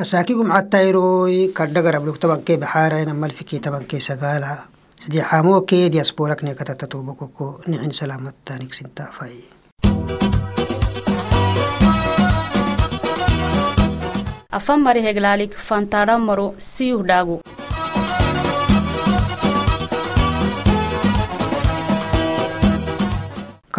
أساكيكم عتاي روي كدقر أبلوك طبعا كي بحارة نمال في كي طبعا كي سقالة سدي حامو كي دياسبورك نيكتا تتوبكوكو نعين سلامة تانيك سنتا فاي afan mari heglaalik fantaadhammaru siyuh dhaagu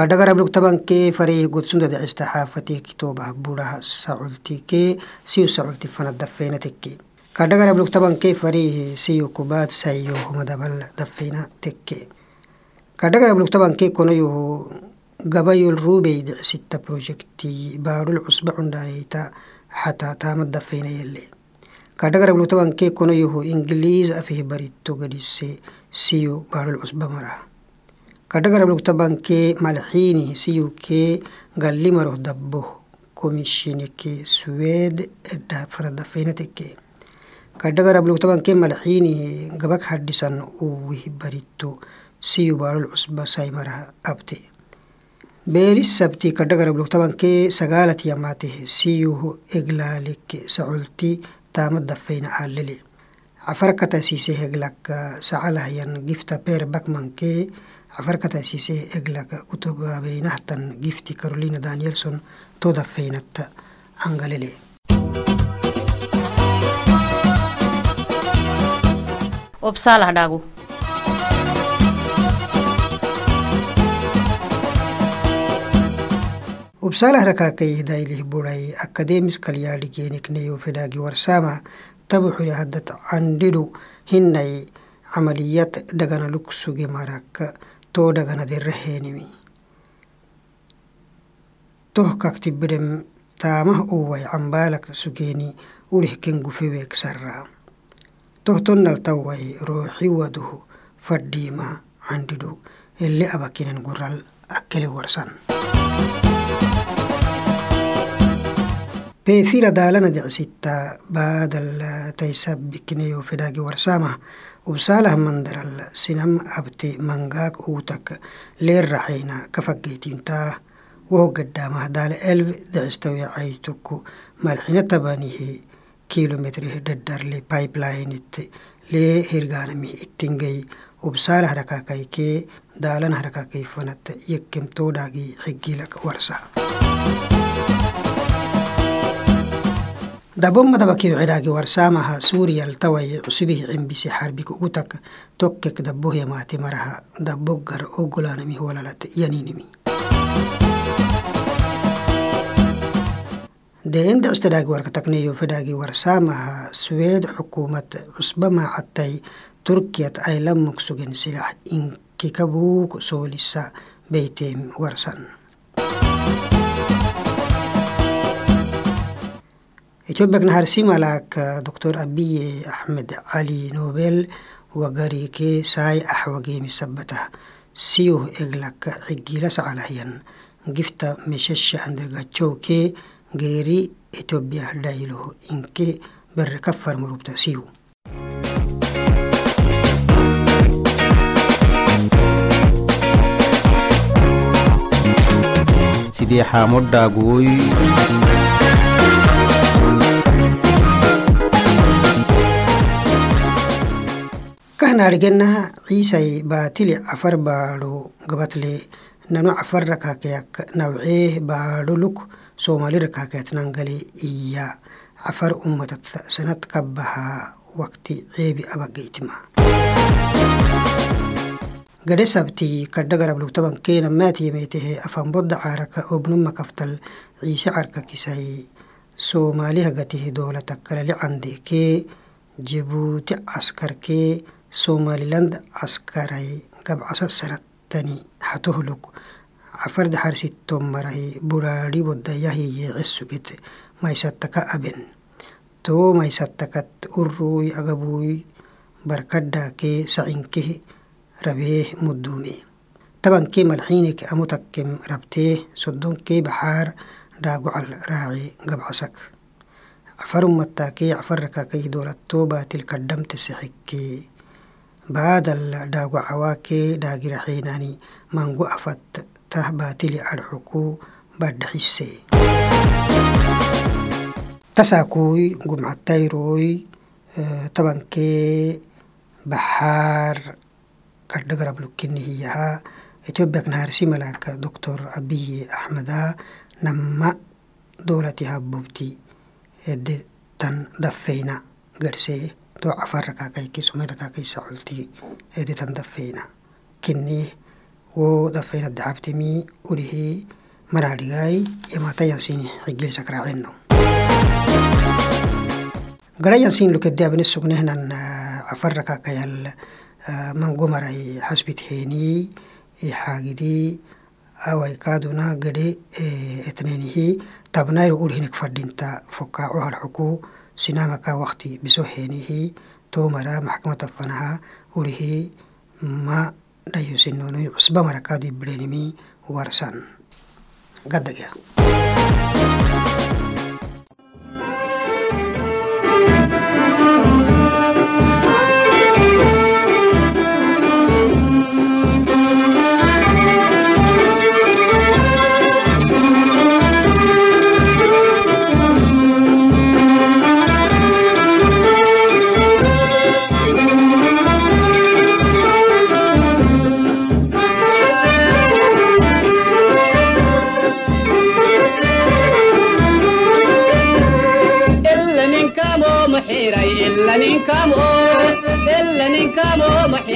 kadhagarabdhug tabankee faree godsunda dacista xaafatee kitoobaha budhaha sacultikee siyo saculti fana dafeena tekke kadhagarabdhug tabankee faree siyo kubaad sayyohoma dabal dafeena tekke kadhagarabdhug tabankee konoyoho gabayol ruubey dacisitta projektii baadhul cusba cundhaaneyta xataa taamad dafeena yelle kadhagarabdhug tabankee konoyoho ingiliiz afih baritto gadhise siyo baadhul cusba maraha mara kadhagarabluktavankee malxiini siyukee galli maro dabbo komishinike suweed edha faradafeynateke kadhagarabluktavankee malxiini gabak hadhisan uwih baritto siyu baadhol cusba saymaraha abte beelis sabti kadhagarabluktavankee sagaalat yamate siyuh eglaalik saculti taama dafeyna aalele cafarkatasiise heglaka sacalahyan gifta peer bakmankee cafarkatasiise eglaka kutubabeynahtan gifti carolina danielson todafeynatta angalele Obsalah dagu. ubsalah rakaakay dailih buray akademis kalyaadhigeenikneyo fedhaagi warsama tabuxuli haddat candhidhu hinay camaliyad dhaganaluk to daga nadirra henimi tohkak tibbidem taamah uway cambalak sugeni urihken gufewek sarraa tohtonnal taway ruuxi waduhu fadhiima candhidu ele abakinen gural akkele warsan peefira daalana decsittaa baadal taysabbikineyo fedaagi warsaamah وبسالح مندر السنم أبتي منغاك أوتك لير رحينا كفاقيتين تاه وهو قدامه دال ألف دعستوي عيتك مالحين تبانيه كيلومتر ددر لي بايبلاين لي هيرغانمي اتنجي وبسالة حركاكي كي دالن حركاكي فنت يكيم توداغي حقي لك ورسا موسيقى dabomadabakiyo ciraaqi warsaamaha suuriyal taway cusubihii cimbisi xarbi kugu tag tokkek dabbohyamaati maraha dabbo gar ogolaanami walalate yaninimi deenda istadaagi warka takneyo fedhaagi warsaamaha suweed xukuumad cusba maacattay turkiyad ay la mugsugen silax inkikabuuk soolisa beyteem warsan ethiopiak naharsimalak doctor abiye axmed cali nobel wagarike saay axwageemi sabatah siyuh eglak xigila sacalahyan gifta meshasha andargachowke geeri ethiopia dhaylo inke bere kafar marubta siyu sidii xaamodhaaguwoy kahnaadhigenaha ciisay baatili cafar baadho gabatle nano cafar rakaakeyak nawcee baadholuk soomali rakaakeet nangale iya. Cafar ummatat sanad kabaha wakti ceebi abageytima gadhe sabti kadhagarabluktavankena maatiyemetehe afanbodda caaraka obnuma kaftal ciise carka kisay. Soomaaliha gatihe doolata kalali candekee jabuuti caskarkee somaliland caskaray gabcasa saratani hatohluk cafarda xarsitton marahi budhaadhi bodayahiye cesugit maysataka aben. Too maysattakat urruy agabuy barkadhaakee sacinkeh rabee mudduume tabankee malxiinik amutakkem rabtee soddonkee baxaar dhaagucal raaci gabcasak. Cafarumataakee cafarakakay doolatoo baatil kadhamte sexikkee baadal dhaagucawaakee dhaagiraxeenani mangu afat tah baatili adxuku badhaxisse tasaakuy gumcatayroy tabankee baxaar kadhagarab lukkinihiyahaa etiopiak naharsi malaka doctor abiyi axmeda nama doolati doo cafarrakaa qayki sumerrakaa keessa oltii editan daffeena kinni woo daffeena dacabtimii urihii maraa dhigaay yamaatayan siin xigilsa karaacenno garayan siin lukedde abine sugnehnan cafarrakaa kayal mangomaray xasbit heenii xaagidii awaikaaduna gadhe etneenihi tabnayro urhinik fadhinta fokkaaco harxukuu sinamaka wakti biso henihi tomara maxkamata fanaha ulihi ma dhayusinonoi cusba marakaadu ibrenimi warsan. Gadagya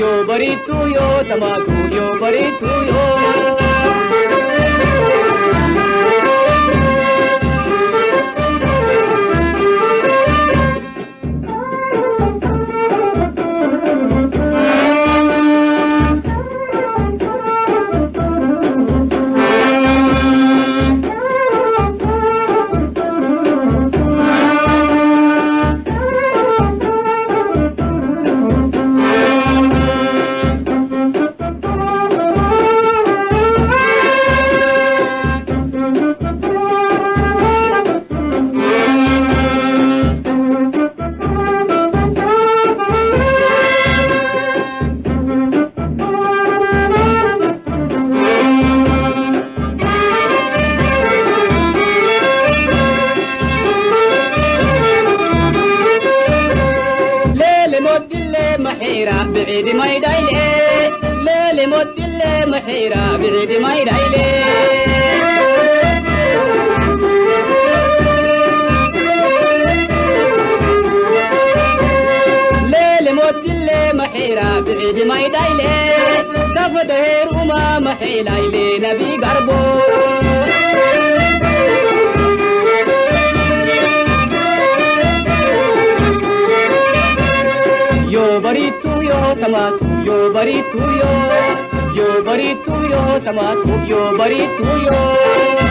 yo baritu yo tamatu yo baritu yo yo, yo bari tu yo, sama tu yo bari tu yo.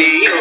You.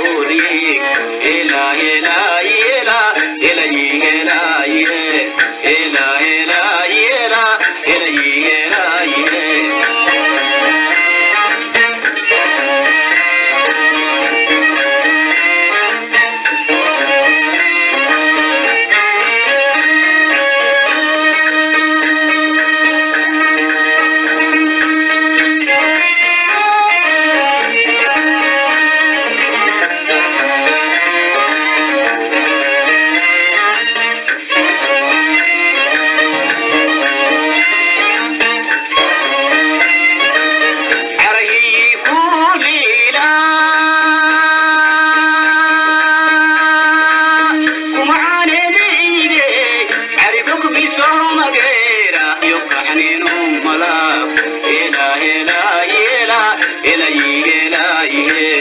إلينا إليه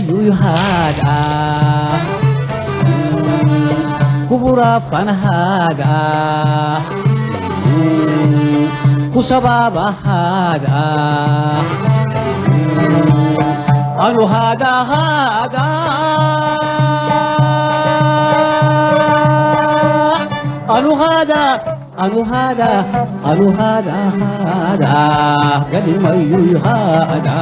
Galimayuyhaada kubura fanhaada أنو هذا أنو هذا هذا قد ما هذا.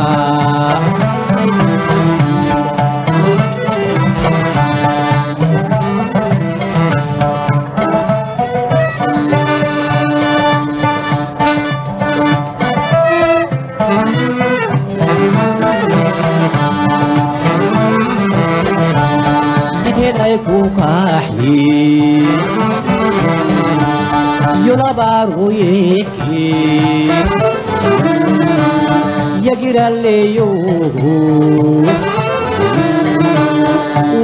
كوكاحي لبارو يكي يجرى ليو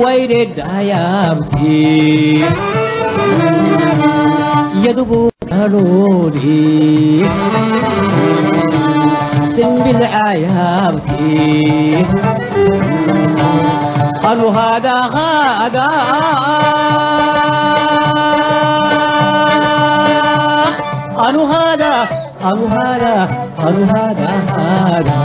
ويرد عيامتي يدبو كالوري تنبل عيامتي قالوا هذا هذا قالوا هذا هذا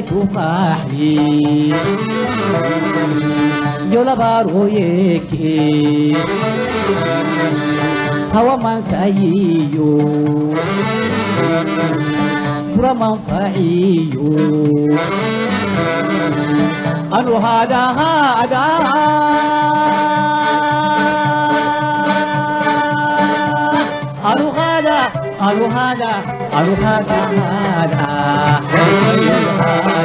ay ku maaxyi yolabarooyeke hawamankayiyo buramanfaciyo anu hadahaaga anu hada anu hada anu hada hada Thank you.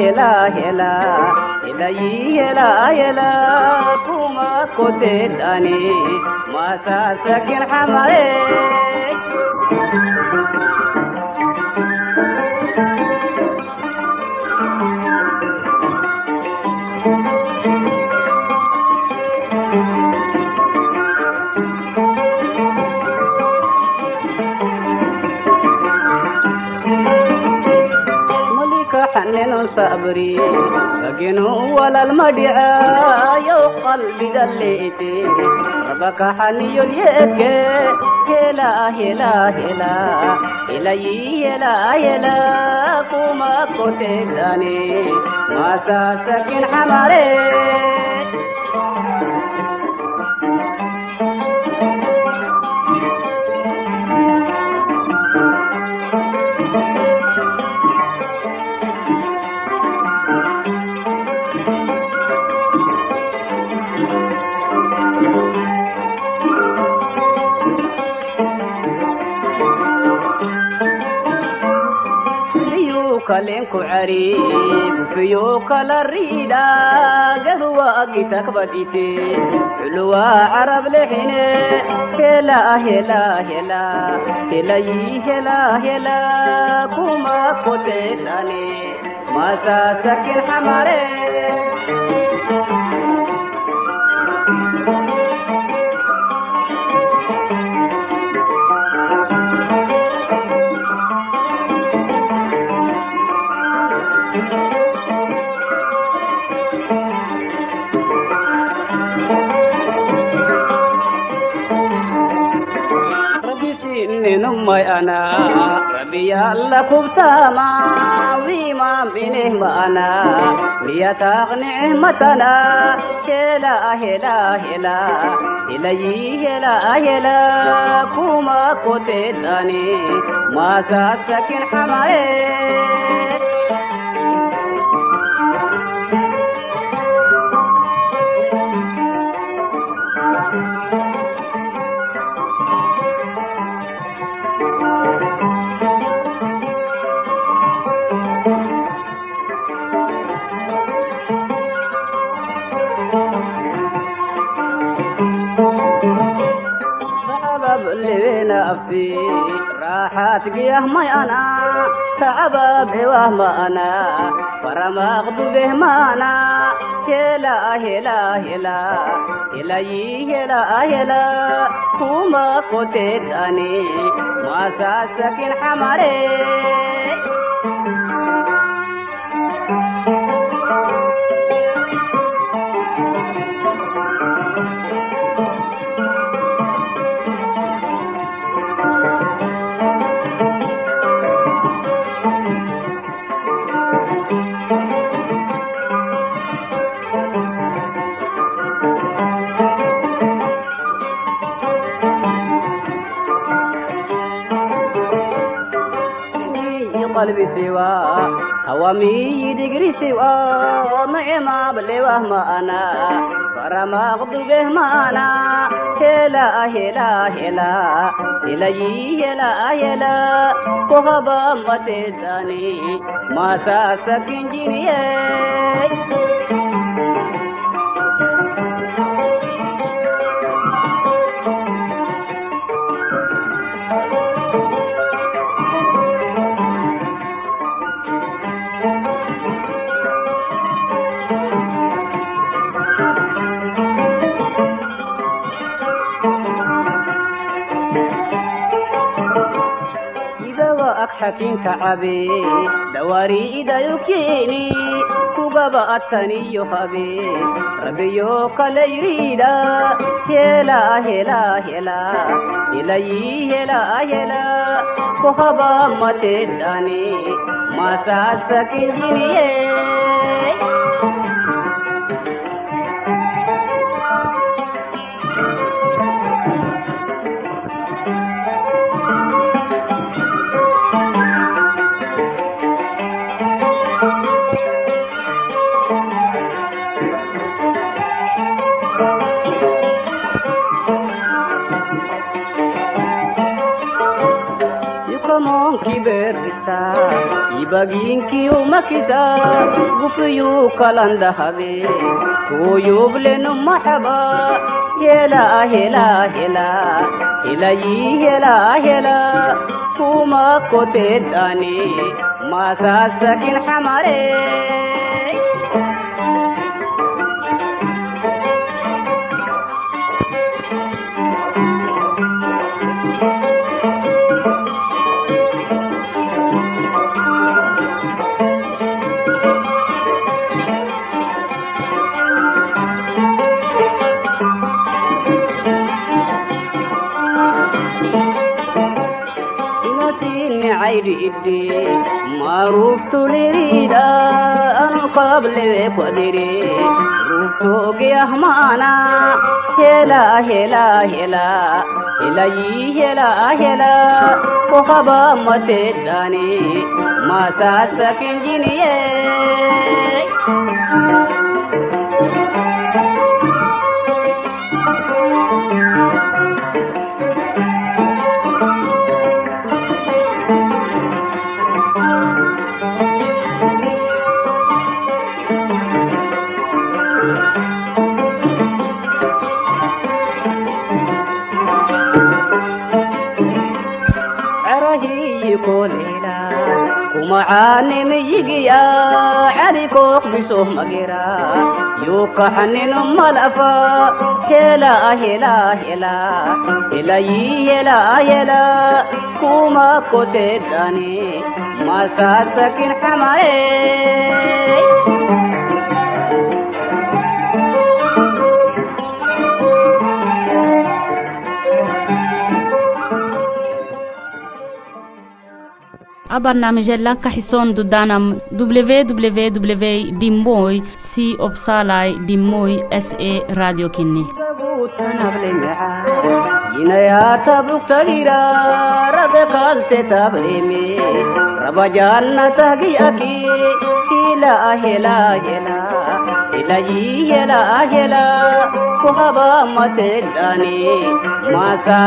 Hela hela ilayi hela hela kuma kotedani masasakin xamae malika sabri laginu walal madhica yow qalbiga leete rabaka xaniyon yeeke hela hela hela helayi hela hela kuma koteedane masasakin xamare kalenku cari gufiyo kala riida gahuwa gitakbadite xuluwa carab lexine hela hela hela helayi hela hela kuma kotetane masasakin xamare moy ana rabbi yalla kubtama wima binihma ana niyataq ni'matana hela hela hela ilayi hela hela kuma kotetani masa sakin hamae xaadgiyah mayana tacabaabewahmaana faramaaqdubehmaana hela hela hela helayi hela hela kuma koteed ani maasasakin xamare hawamiyi digri siwa ma'ima balewah ma'ana faramaqdubeh ma'ana hela hela hela helayi hela hela kohaba matedani masa sakinjiniye xakinka cabe dhawaari idayukini kugaba ataniyo habe rabiyo kale yirida hela hela hela ilayi hela hela kohaba matedani masasakinjiniye ibaginki umakisa gufiyu kalanda habe kuyublenu maxaba hela hela hela helayi hela hela kuma kotedani masasakin xamare inasini caydi idde maruftulirida anu kablewe kwadire ruftogeyah maana hela hela hela helayi hela hela kohaba masasakinjiniye kumacaane miyigiya carikook bisoh magira yukaxanino malafa hela hela hela helayi hela hela kuma kotedani masasakin xamare a barnaamijyadan ka xison dudanam www dimmoy si opsalai dimmoy sa radio kinni yinayatabuktalira rabe kalte tabreme rabajanna tagi aki masa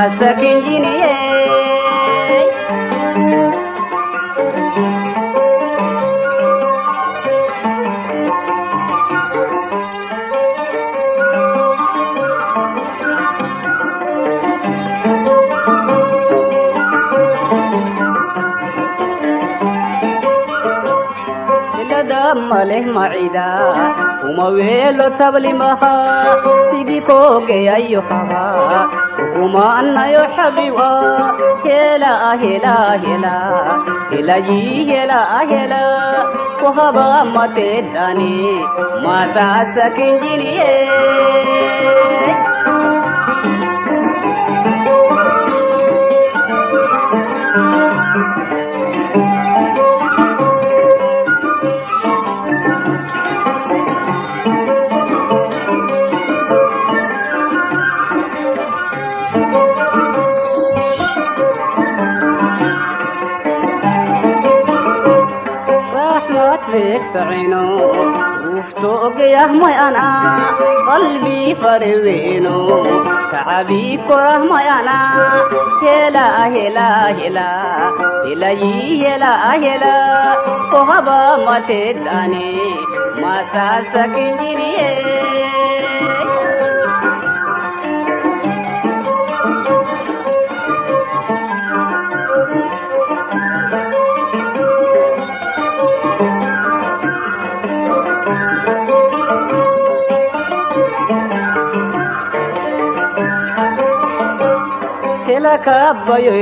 maleh macida uma weelo tablimaha sigikogeyayo haba ukuma annayo xabiwa hela hela hela helayi hela hela kuhaba matedani sacino wufto ogayah mayana qalbii farweeno tacabii korah mayana hela hela hela helayi hela hela kohaba mateedane masaa sakinjiriye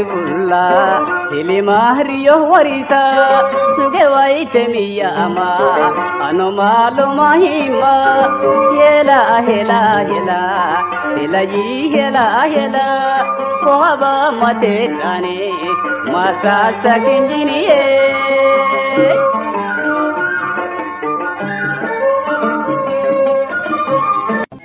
bulla hilimahriyo warisa suge waitemiyama anomalumahima hela hela hela helayi hela hela kohaba matedane masasakinjiniye